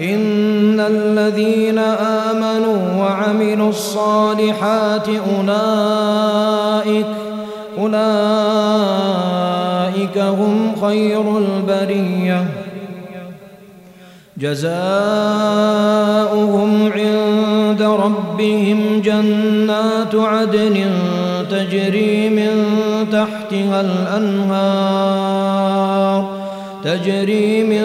إن الذين آمنوا وعملوا الصالحات أولئك أولئك هم خير البرية. جزاؤهم عند ربهم جنات عدن تجري من تحتها الأنهار تجري من